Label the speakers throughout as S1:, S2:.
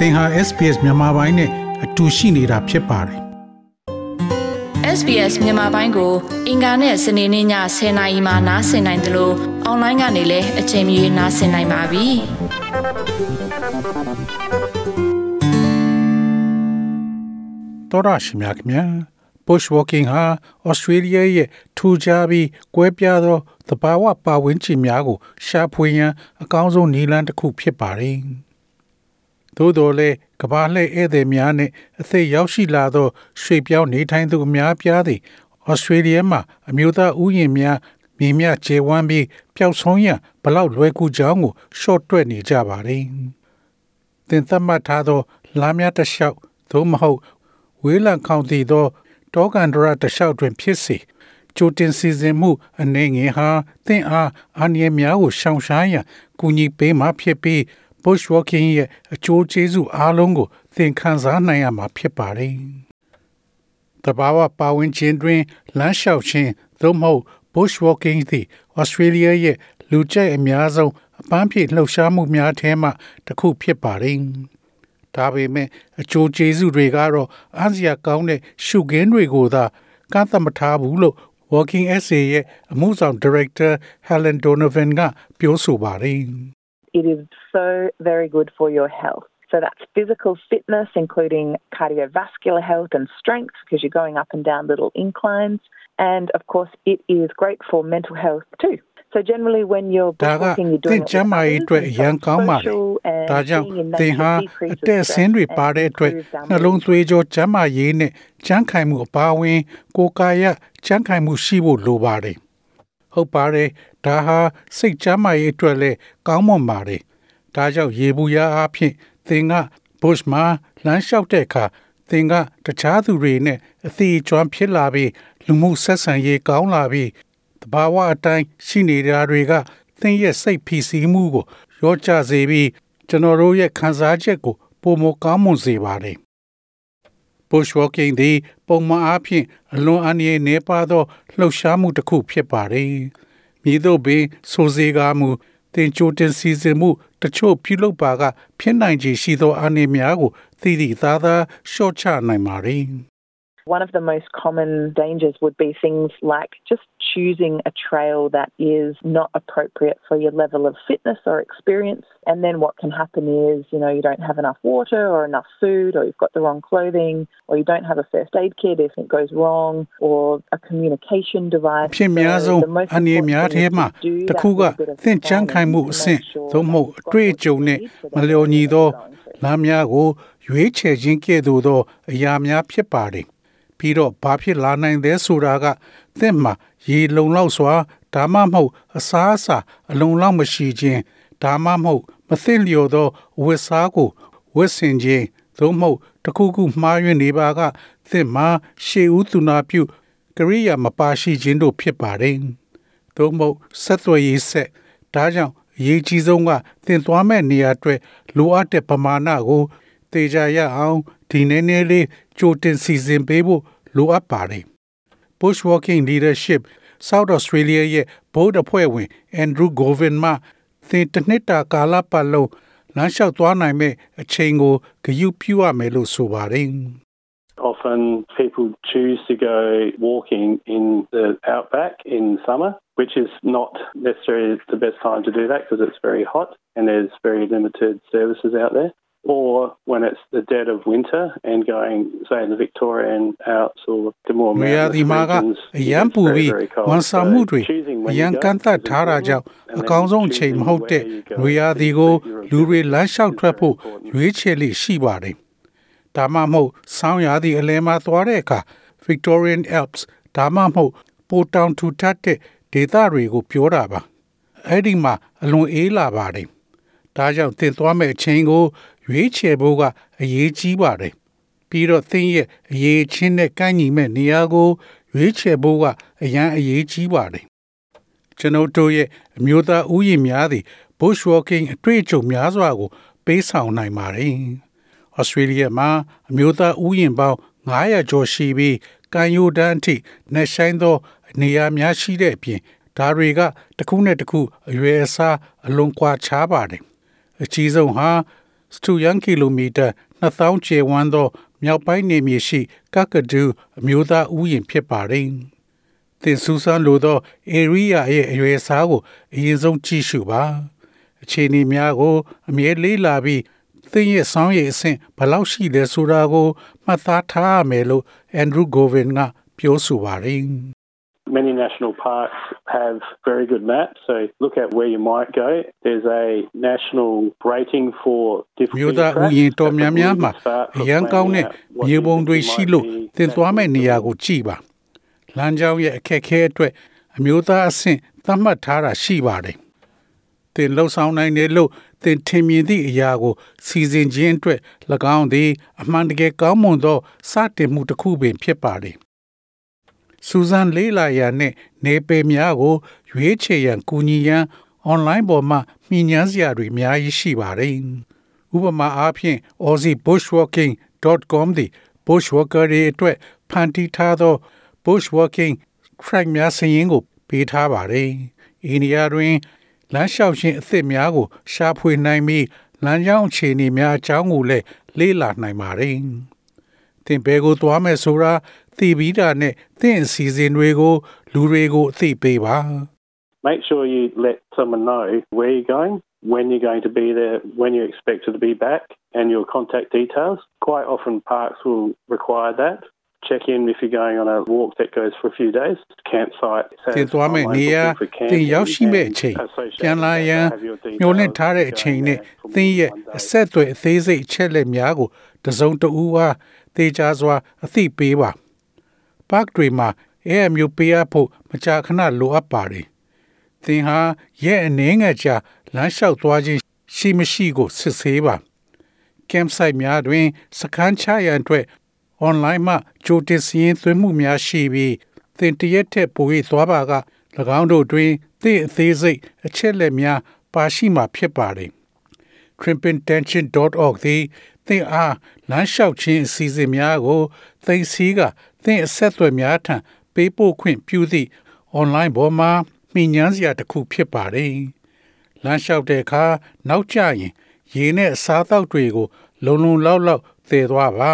S1: သင်ဟာ SPS မြန်မာပိုင်းနဲ့အတူရှိနေတာဖြစ်ပါတယ်
S2: SBS မြန်မာပိုင်းကို အင်ကာနဲ့စနေနေ့ည10:00နာရီမှနားဆင်နိုင်တယ်လို့အွန်လိုင်းကနေလည်းအချိန်မီနားဆင်နိုင်ပါပြီ။
S1: တော်ရရှိမြခင် Bush walking ဟာ Australia ရဲ့ထူခြားပြီးကွဲပြားသောသဘာဝပတ်ဝန်းကျင်များကိုရှာဖွေရန်အကောင်းဆုံးနည်းလမ်းတစ်ခုဖြစ်ပါတယ်။ သို့တော်လည်းကဘာလှည့်ဧည့်သည်များနှင့်အသက်ရောက်ရှိလာသောရွှေပြောင်းနေထိုင်သူအများပြားသည် Australia မှာအမျိုးသားဥယျာဉ်များမြေမြကျယ်ဝန်းပြီးပျောက်ဆုံးရန်ဘလောက်လွယ်ကူကြောင်းကိုရှော့တွက်နေကြပါတယ်။သင်သတ်မှတ်ထားသောလမ်းများတစ်လျှောက်သို့မဟုတ်ဝေးလံခေါင်တည်သောတောကန်ဒရတလျှောက်တွင်ဖြစ်စေကြိုတင်စီစဉ်မှုအနေငယ်ဟာသင်အားအန္တရာယ်များကိုရှောင်ရှားရန်ကူညီပေးမှာဖြစ်ပြီး bushwalking ရဲ့အကျိုးကျေးဇူးအားလုံးကို သင်ခံစားနိုင်ရမှာဖြစ်ပါတယ်။တဘာဝပါဝင်ခြင်းတွင်လမ်းလျှောက်ခြင်းသို့မဟုတ် bushwalking သည် Australia ရဲ့လူကြိုက်အများဆုံးအပန်းဖြေလှုပ်ရှားမှုများထဲမှတစ်ခုဖြစ်ပါတယ်။ဒါပေမဲ့အကျိုးကျေးဇူးတွေကတော့အားစရာကောင်းတဲ့ရှုခင်းတွေကိုသာကန့်သက်မထားဘူးလို့ Walking Essay ရဲ့အမှုဆောင် Director Helen Donovan ကပြောဆိုပါတယ်
S3: It is so very good for your health. So that's physical fitness, including cardiovascular health and strength, because you're going up and down little inclines. And of course, it is great for mental health too. So generally when you're
S1: ဒါက
S3: walking, you're
S1: သင်
S3: doing it
S1: ကျန်းမာရေးအတွက်အရန်ကောင်းပါလေ။ဒါကြောင့်သင်ဟာအသက်အဆင်းတွေပါတဲ့အတွက်နှလုံးသွေးကြောကျန်းမာရေးနဲ့ကျန်းခိုင်မှုအပါအဝင်ကိုယ်ကာယကျန်းခိုင်မှုရှိဖို့လိုပါတယ်။ဟုတ်ပါတယ်။ ဒါဟာစိတ်ကျန်းမာရေးအတွက်လည်းကောင်းမွန်ပါတယ်။ဒါကြောင့်ရေဘူးရအားဖြင့်သင်က bush မှာလမ်းလျှောက်တဲ့အခါသင်ကတခြားသူတွေနဲ့အသေးအကျွမ်းဖြစ်လာပြီးလူမှုဆက်ဆံရေးကောင်းလာပြီးတဘာဝအတိုင်းရှိနေတာတွေကသင်ရဲ့စိတ်ဖိစီးမှုကိုရောကြစေပြီးကျွန်တော်တို့ရဲ့ခံစားချက်ကိုပုံမကောင်းမွန်စေပါတယ်။ Bushwalking သည်ပုံမှန်အားဖြင့်အလွန်အန္တရာယ်နည်းပါးသောလှုပ်ရှားမှုတစ်ခုဖြစ်ပါတယ်။ မြေတို့ပင်ဆိုစေကားမူတင်ချိုတင်စီစဉ်မှုတချို့ပြုလုပ်ပါက ဖြစ်နိုင်ခြေရှိသောအနေများကိုသိသိသားသားရှော့ချနိုင်ပါတယ်။
S3: One of the most common dangers would be things like just choosing a trail that is not appropriate for your level of fitness or experience. And then what can happen is, you know, you don't have enough water or enough food, or you've got the wrong clothing, or you don't have a first aid kit if it goes wrong, or a communication device.
S1: ဖြစ်များဆုံး
S3: So the most
S1: အနေအများ
S3: important
S1: ထဲ
S3: thing
S1: မှာ
S3: is to do
S1: တစ်
S3: that
S1: ခုက
S3: little bit of
S1: သင်ချမ်းခိုင်မှုအ
S3: planning
S1: ဆင့်
S3: to make sure
S1: သို့မဟုတ်
S3: that
S1: အတွေ့အကြုံနဲ့
S3: you've got
S1: မ
S3: what
S1: လျော်ညီသော
S3: you're going through.
S1: လမ်းများကိုရွေးချယ်ခြင်းကဲ့သို့သောအရာများဖြစ်ပါတယ် ပြီးတော့ဘာဖြစ်လာနိုင်သလဲဆိုတာကသင်မှာရေလုံလောက်စွာဒါမှမဟုတ်အစားအစာအလုံလောက်မရှိခြင်းဒါမှမဟုတ်မသိလျော်သောအဝတ်စားကိုဝတ်ဆင်ခြင်းသို့မဟုတ်တစ်ခုခုမှားယွင်းနေပါကသင်မှာရှေးဦးသူနာပြုကရိယာမပါရှိခြင်းတို့ဖြစ်ပါတယ်သို့မဟုတ်ဆက်သွယ်ရေးဆက်ဒါကြောင့်အရေးကြီးဆုံးကသင်သွားမဲ့နေရာအတွက်လိုအပ်တဲ့ပမာဏကိုတေချာရအောင် ဒီနည်းနည်းလေးကြိုတင်စီစဉ်ပေးဖို့လိုအပ်ပါတယ် Bushwalking Leadership South Australia ရဲ့ Board အဖွဲ့ဝင် Andrew Govin မှသင်တစ်နှစ်တာကာလပတ်လုံးလမ်းလျှောက်သွားနိုင်မဲ့အချိန်ကိုဂရုပြုရမယ်လို့ဆိုပါတယ်
S4: Often people choose to go walking in the outback in summer, which is not necessarily the best time to do that because it's very hot and there's very limited services out there. Or when it's the dead of winter and going, say, in the Victorian Alps or the more
S1: နေရာဒီ
S4: mountainous
S1: မှာက
S4: regions,
S1: အရန်
S4: it's
S1: ပူ
S4: very,
S1: ပြီး
S4: very cold.
S1: ဝန်ဆောင်မှုတွေ
S4: So choosing
S1: အ
S4: when
S1: ရ
S4: you
S1: န်
S4: go
S1: ကန့်သတ်
S4: is
S1: ထားတာကြောင့်
S4: important, and
S1: အ
S4: then
S1: ကောင်းဆုံးအချိန်မဟုတ်တဲ့
S4: choosing where you go
S1: နွေရာသီ
S4: to
S1: ကို
S4: suit your
S1: လူတွေလမ်းလျှောက်
S4: ability
S1: ထွက်ဖို့
S4: is very important.
S1: ရွေးချယ်လိရှိပါတယ်။ဒါမှမဟုတ်ဆောင်းရာသီအလယ်မှာသွားတဲ့အခါ Victorian Alps ဒါမှမဟုတ်ပိုတောင်ထူထပ်တဲ့ဒေသတွေကိုပြောတာပါ။အဲ့ဒီမှာအလွန်အေးလာပါတယ်။ဒါကြောင့်သင်သွားမဲ့အချိန်ကို ရွေးချယ်ဖို့ကအရေးကြီးပါတယ်။ပြီးတော့သင်ရဲ့အရေးချင်းနဲ့ကိုင်းညီမဲ့နေရာကိုရွေးချယ်ဖို့ကအရန်အရေးကြီးပါတယ်။ကျွန်ုပ်တို့ရဲ့အမျိုးသားဥယျာဉ်များသည် bushwalking အတွေ့အကြုံများစွာကို ပေးဆောင်နိုင်ပါတယ်။ Australia မှာအမျိုးသားဥယျာဉ်ပေါင်း900ကျော်ရှိပြီးကန်ယိုဒန်အထိနှဆိုင်သောနေရာများရှိတဲ့အပြင်ဒါတွေကတစ်ခုနဲ့တစ်ခုအရွယ်အစားအလွန်ကွာခြားပါတယ်။အကြီးဆုံးဟာ စတူယန်ကီလိုမီတာ2000ကျယ်ဝန်းသောမြောက်ပိုင်းနေမြေရှိကကဒူအမျိုးသားဥယျာဉ်ဖြစ်ပါတယ်။သင်စူးစမ်းလိုသော area ရဲ့အရွယ်အစားကိုအရင်ဆုံးကြည့်ရှုပါ။အခြေအနေများကို အမြဲလေးလာပြီးသင်ရဲ့ဆောင်းရည်အဆင့်ဘယ်လောက်ရှိလဲဆိုတာကိုမှတ်သားထားရမယ်လို့ Andrew Govin ကပြောဆိုပါတယ်။
S4: Many national parks have very good maps, so look at where you might go. There's a national rating for
S1: မြို့
S4: different
S1: သားဥယျာဉ်တော်များများမှာအရန်ကောင်းတဲ့မြေပုံတွေရှိလို့သင်သွားမယ့်နေရာကိုကြည့်ပါ။လမ်းကြောင်းရဲ့အခက်အခဲအတွက်အမျိုးသားအဆင့်သတ်မှတ်ထားတာရှိပါတယ်။သင်လှုပ်ဆောင်နိုင်တယ်လို့သင်ထင်မြင်သည့်အရာကိုစီစဉ်ခြင်းအတွက်၎င်းသည် အမှန်တကယ်ကောင်းမွန်သောစတင်မှုတစ်ခုပင်ဖြစ်ပါတယ်။ စူဇန်လေးလာရန်နှင့်နေပေများကို ရွေးချယ်ရန်ကူညီရန်အွန်လိုင်းပေါ်မှမြင်ညမ်းစရာတွေအများကြီးရှိပါတယ်။ဥပမာအားဖြင့် aussiebushwalking.com သည် bushwalker တွေအတွက်ဖန်တီးထားသော bushwalking track များစာရင်းကိုပေးထားပါတယ်။အိန္ဒိယတွင်လမ်းလျှောက်ခြင်းအသစ်များကိုရှာဖွေနိုင်ပြီးလမ်းကြောင်းအခြေအနေများအကြောင်းကိုလည်းလေ့လာနိုင်ပါတယ်။ သင်ဘယ်ကိုသွားမယ်ဆိုတာသိပြီးတာနဲ့သင်အစီအစဉ်တွေကိုလူတွေကိုအသိပေးပါ
S4: Make sure you let someone know where you're going, when you're going to be there, when you're expected to be back, and your contact details. Quite often, parks will require that. Check in if you're going on a walk that goes for a few days. Campsite.
S1: သင်သွားမယ့်နေရာသင်ရောက်ရှိမဲ့အချိန်ပြန်လာရန်မျှော်လင့်ထားတဲ့အချိန်နဲ့သင်ရဲ့အဆက်အသွယ်အသေးစိတ်အချက်လက်များကိုတစုံတဦးအား သေချာစွာအသိပေးပါ။ park တွေမှာအဲအမျိုးပေးရဖို့မကြာခဏလိုအပ်ပါတယ်။သင်ဟာရဲ့အနေငယ်ကြာလမ်းလျှောက်သွားခြင်းရှိမရှိကိုစစ်ဆေးပါ။ campsite များတွင် စခန်းချရန်အတွက် online မှကြိုတင်စည်းရင်းသွင်းမှုများရှိပြီးသင်တရက်ထက်ပို၍သွားပါက၎င်းတို့တွင်သင်အသေးစိတ်အချက်လက်များပါရှိမှာဖြစ်ပါတယ်။ trimpintention.org သည်သင်အားလမ်းလျှောက်ခြင်းအစီအစဉ်များကိုသိသိကသင်အဆက်အသွယ်များထံပေးပို့ခွင့်ပြုသည့် online ပေါ်မှာမိညမ်းစရာတစ်ခုဖြစ်ပါတယ်။လမ်းလျှောက်တဲ့အခါနောက်ကျရင်ရေနဲ့အစားအသောက်တွေကို လုံလုံလောက်လောက်သယ်သွားပါ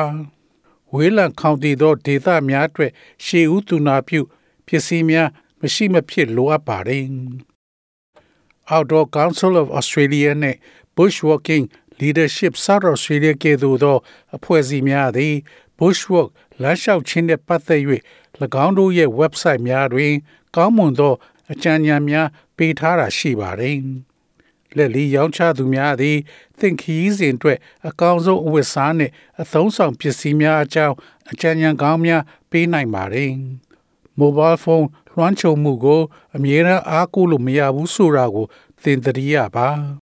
S1: ။ဝေးလံခေါင်တည်သောဒေသများအတွက်ရှေးဦးသူနာပြုပစ္စည်းများမရှိမဖြစ်လိုအပ်ပါတယ်။ Outdoor Council of Australia နဲ့ Bushwalking Leadership South Australia ကဲ့သို့သော အဖွဲ့အစည်းများသည် Bushwalk လမ်းလျှောက်ခြင်းနှင့်ပတ်သက်၍၎င်းတို့ရဲ့ website များတွင် ကောင်းမွန်သော အကြံဉာဏ်များပေးထားတာရှိပါတယ်။လက်လီရောင်းချသူများသည်သင်ခီးစဉ်အတွက်အကောင်းဆုံးအဝတ်စားနှင့်အသုံးဆောင်ပစ္စည်းများအကြောင်းအကြံဉာဏ်ကောင်းများပေးနိုင်ပါတယ်။ mobile phone လွှမ်းခြုံမှုကို အမြဲတမ်းအားကိုးလို့မရဘူးဆိုတာကိုသင်သတိရပါ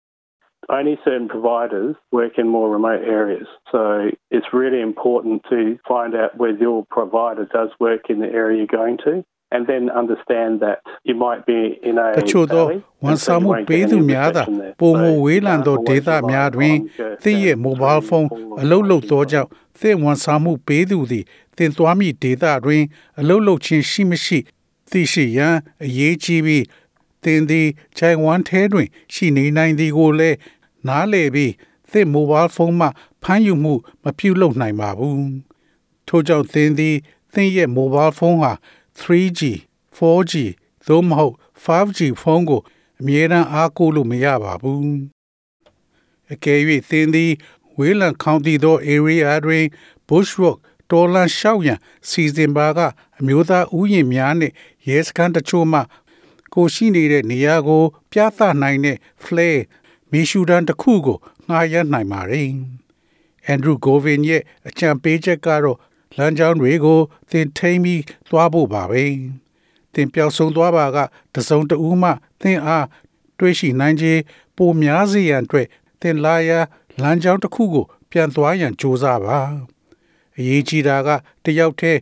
S4: Only certain providers work in more remote areas. So it's really important to find out where your provider does work in the area you're going to. and then understand that you might be in a
S1: တချို့သောဝန်ဆောင်မှုပေးသူများသာပုံမဝေးလံသောဒေသများတွင်သင်ရဲ့ mobile phone အလုပ်လုပ်သောကြောင့်သင်ဝန်ဆောင်မှုပေးသူသည်သင်သွားမည့်ဒေသတွင်အလုပ်လုပ်ခြင်းရှိမရှိသိရှိရန်အရေးကြီးပြီးသင်သည်ခြိုင်ဝမ်ထဲတွင်ရှိနေနိုင်သည်ကိုလည်း နားလည်ပြီးသင် mobile phone မှဖမ်းယူမှုမပြုလုပ်နိုင်ပါဘူးထို့ကြောင့်သင်သည်သင်ရဲ့ mobile phone ဟာ 3G 4G သို့မဟုတ် 5G ဖုန်းကိုအမြဲတမ်းအားကိုးလို့မရပါဘူးအကယ်၍သင်သည်ဝေးလံခေါင်တည်သော area တွင် bushwalk တော်လန်လျှောက်ရန်စီစဉ်ပါကအမျိုးသားဥယျာဉ်များနှင့်ရဲစခန်းတချို့မှကိုရှိနေတဲ့နေရာကို ပြသနိုင်တဲ့ flare မီရှူဒန်တစ်ခုကိုငှားရမ်းနိုင်ပါတယ်။ Andrew Govin ရဲ့အကြံပေးချက်ကတော့လမ်းကြောင်းတွေကိုသင်ထိမ့်ပြီးသွားဖို့ပါပဲ။သင်ပျောက်ဆုံးသွားပါကတစုံတဦးမှသင်အားတွေးရှိနိုင်ခြင်းပိုများစေရန်အတွက်သင်လာရလမ်းကြောင်းတစ်ခုကို ပြန်သွားရန်ကြိုးစားပါ။အရေးကြီးတာကတယောက်တည်း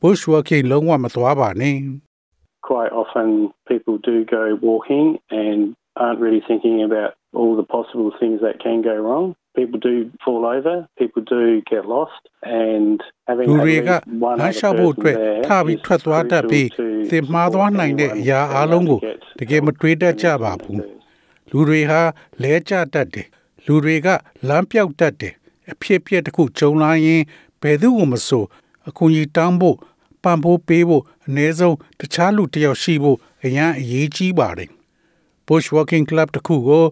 S1: bushwalking လုံးဝမသွားပါနဲ့။
S4: Quite often people do go walking and aren't really thinking about all the possible things that can go wrong. People do fall over, people do get lost, and having
S1: လူ
S4: at
S1: တွေက
S4: least one
S1: လမ်း
S4: other
S1: လျှောက်ဖို့
S4: person
S1: အတွက်
S4: there
S1: ထပြီး
S4: is
S1: ထွက်သွားတတ်ပြီး
S4: crucial to
S1: သင်မှားသွားနိုင်တဲ့အရာအလုံးကို
S4: anyone
S1: တကယ်မတွေးတတ်ကြပါဘူး
S4: anyone
S1: လူတွေဟာလဲကျတတ်တယ်လူတွေကလမ်းပြောက်တတ်တယ်အဖြစ်ဖြစ်တစ်ခုကြုံလာရင်ဘယ်သူမှမဆိုအကူအညီတောင်းဖို့ပံ့ပိုးပေးဖို့အနည်းဆုံးတခြားလူတစ်ယောက်ရှိဖို့အရန်အရေးကြီးပါတယ် Bushwalking Club တစ်ခုကို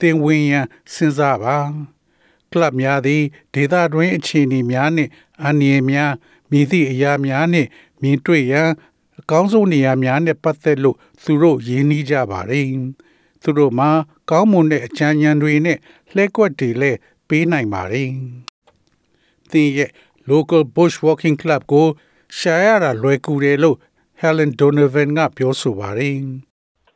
S1: သင်ဝင်ရန်စဉ်းစားပါကလပ်များသည်ဒေသတွင်းအခြေအနေများနှင့်အန္တရာယ်များမြည်သည့်အရာများနှင့်မြင်တွေ့ရန်အကောင်းဆုံးနေရာများနှင့်ပတ်သက်လို့သူတို့ရင်းနှီးကြပါတယ်။သူတို့မှာကောင်းမွန်တဲ့အကြံဉာဏ်တွေနဲ့လှည့်ကွက်တွေလည်းပေးနိုင်ပါတယ်။သင်ရဲ့ local bushwalking club ကိုရှာရတာလွယ်ကူတယ်လို့ Helen Donovan ကပြောဆိုပါတယ်။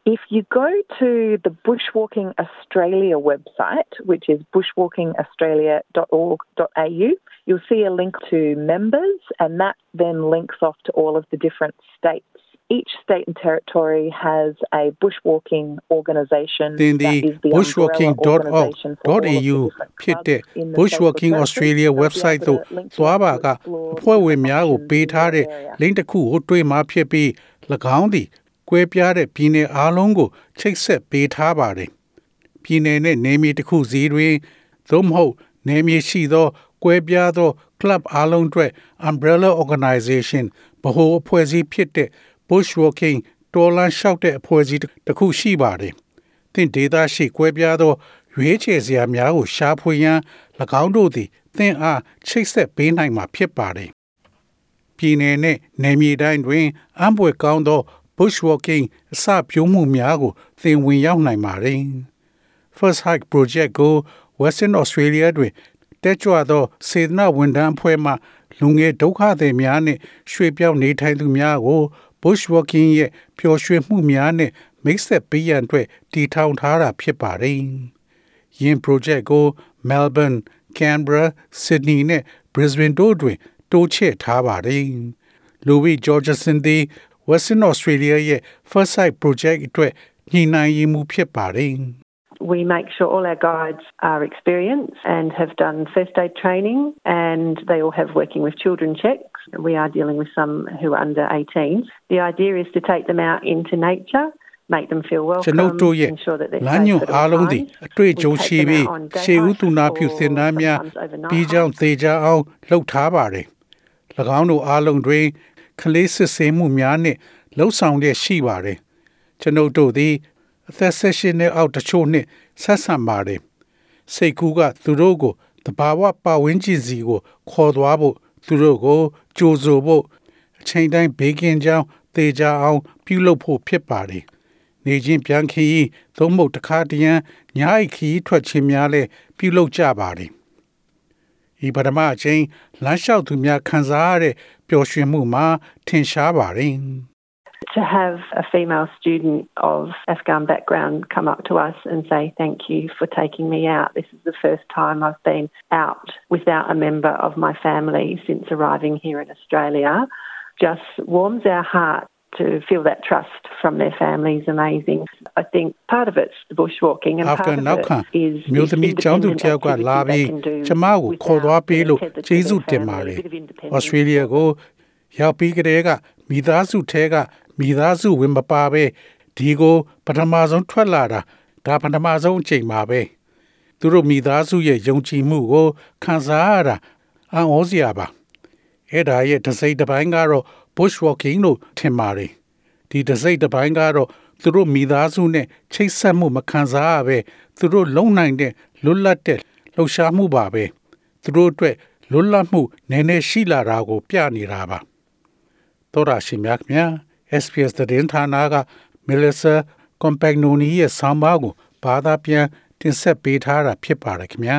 S3: If you go to the Bushwalking Australia website, which is bushwalkingaustralia.org.au, you'll see a link to members, and that then links off to all of the different states. Each state and territory has a bushwalking organisation
S1: Then
S3: that
S1: the
S3: is the
S1: bushwalking.org.au
S3: bushwalking
S1: ဖြစ်တဲ့ Bushwalking Australia website သို့သွားပါကအဖွဲ့ဝင်များကိုပေးထားတဲ့ link တစ်ခုကိုတွေ့မှာဖြစ်ပြီး၎င်းသည် ကွဲပြားတဲ့ပြည်နယ်အားလုံးကို ချိတ်ဆက်ပေးထားပါတယ်။ပြည်နယ်နဲ့နယ်မြေတစ်ခုစီတွင်သို့မဟုတ်နယ်မြေရှိသော ကွဲပြားသော club အားလုံးအတွက် umbrella organization ဗဟိုအဖွဲ့အစည်းဖြစ်တဲ့ bushwalking တော်လန်လျှောက်တဲ့အဖွဲ့အစည်းတစ်ခုရှိပါတယ်။သင်ဒေသရှိကွဲပြားသောရွေးချယ်စရာများကိုရှာဖွေရန်၎င်းတို့သည်သင်အားချိတ်ဆက်ပေးနိုင်မှာဖြစ်ပါတယ်။ပြည်နယ်နဲ့နယ်မြေတိုင်းတွင်အံ့ဖွယ်ကောင်းသော bushwalking အစပြုံးမှုများကို သင်ဝင်ရောက်နိုင်ပါတယ်။ First Hike Project ကို Western Australia တွင်တက်ကြွသောစေတနာဝန်ထမ်းအဖွဲ့မှလူငယ်ဒုက္ခသည်များနှင့်ရွှေ့ပြောင်းနေထိုင်သူများကို bushwalking ရဲ့ပျော်ရွှင်မှုများနှင့်မိတ်ဆက်ပေးရန်အတွက်တည်ထောင်ထားတာဖြစ်ပါတယ်။ယင်း project ကို Melbourne, Canberra, Sydney နဲ့ Brisbane တို့တွင် တိုးချဲ့ထားပါတယ်။ Louis Georgeson သည် Western Australia ရဲ့ First Sight project အတွက်ညှိနှိုင်းရေးမှူးဖြစ်ပါတယ်။
S5: We make sure all our guides are experienced and have done first aid training and they all have working with children checks. We are dealing with some who are under 18. The idea is to take them out into nature. Make them feel
S1: ကျွန်ုပ်
S5: welcome,
S1: တို့ရဲ့
S5: ensure that they're
S1: လမ်း
S5: safe
S1: ညွန်
S5: at
S1: အား
S5: all
S1: လုံးသည်
S5: times.
S1: အတွေ့အကြုံ
S5: We take
S1: ရှိ
S5: them
S1: ပြီး
S5: out on day
S1: ရှေးဦး
S5: hikes
S1: သူနာပြု
S5: or
S1: စင်သားများ
S5: sometimes overnight
S1: ပြီးကြောင်း
S5: hikes.
S1: သေးကြအောင်လှုပ်ထားပါတယ်။၎င်းတို့အားလုံးတွင် ကလေးစစ်ဆေးမှုများနှင့်လှုပ်ဆောင်ရရှိပါတယ်။ကျွန်ုပ်တို့သည်အသက်ဆက်ရှင်တဲ့အောက်တချို့နှင့်ဆက်ဆံပါတယ်။စိတ်ကူးကသူတို့ကိုတဘာဝပတ်ဝန်းကျင်စီကိုခေါ်သွားဖို့သူတို့ကိုကြိုဆိုဖို့အချိန်တိုင်းဘေးကင်းကြောင်းသေချာအောင် ပြုလုပ်ဖို့ဖြစ်ပါတယ်။နေချင်းပြန်ခရီးသုံးဖို့တစ်ခါတရံညာအိခရီးထွက်ခြင်းများလည်းပြုလုပ်ကြပါတယ်။ဤပထမအချိန်လမ်းလျှောက်သူများခံစားရတဲ့ပျော် ရွှင်မှုမှာထင်ရှားပါတယ်။
S5: To have a female student of Afghan background come up to us and say, Thank you for taking me out. This is the first time I've been out without a member of my family since arriving here in Australia just warms our heart to feel that trust from their family is amazing. I think part of it's the bushwalking and
S1: အာဖ
S5: part
S1: ဂန်
S5: of
S1: နောက်ခံ
S5: it is
S1: မြို့
S5: this
S1: သမီးကျောင်းသူတ
S5: independent
S1: ယောက်က
S5: activity
S1: လာပြီး
S5: they can do
S1: ကျမကိုခေါ်သွားပေးလို့
S5: without being
S1: ကျေးဇူး
S5: tethered to
S1: တင်
S5: their
S1: ပါတ
S5: family,
S1: ယ်
S5: a bit of independence.
S1: ဩစတြေးလျကိုရောက်ပြီးကတည်းကမိသားစုထဲကမိသားစုဝင်မပါပဲဒီကိုပထမဆုံးထွက်လာတာဒါပထမဆုံးအချိန်ပါပဲသူတို့မိသားစုရဲ့ယုံကြည်မှုကိုခံစားရတာအံ့ဩစရာပါအဲ့ဒါရဲ့တစ်စိတ်တစ်ပိုင်းကတော့ bushwalking လို့ထင်ပါတယ်ဒီတစ်စိတ်တစ်ပိုင်းကတော့သူတို့မိသားစုနဲ့ချိတ်ဆက်မှုမခံစားရပဲသူတို့လုံနိုင်တဲ့လွတ်လပ်တဲ့လှုပ်ရှားမှုပါပဲသူတို့အတွက်လွတ်လပ်မှုနည်းနည်းရှိလာတာကို ပြနေတာပါသောရရှိမြတ်မြတ် SPS သတင်းဌာနက Melissa Compagnoni ရဲ့ဆောင်းပါးကိုဘာသာပြန်တင်ဆက်ပေးထားတာဖြစ်ပါတယ်ခင်ဗျာ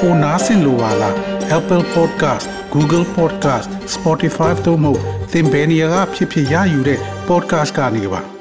S1: ပိုနားဆင်လိုပါလား Apple Podcast Google Podcast Spotify တို့မှာသင်ပင်ရာဖြစ်ဖြစ်ရယူတဲ့ podcast ကနေပါ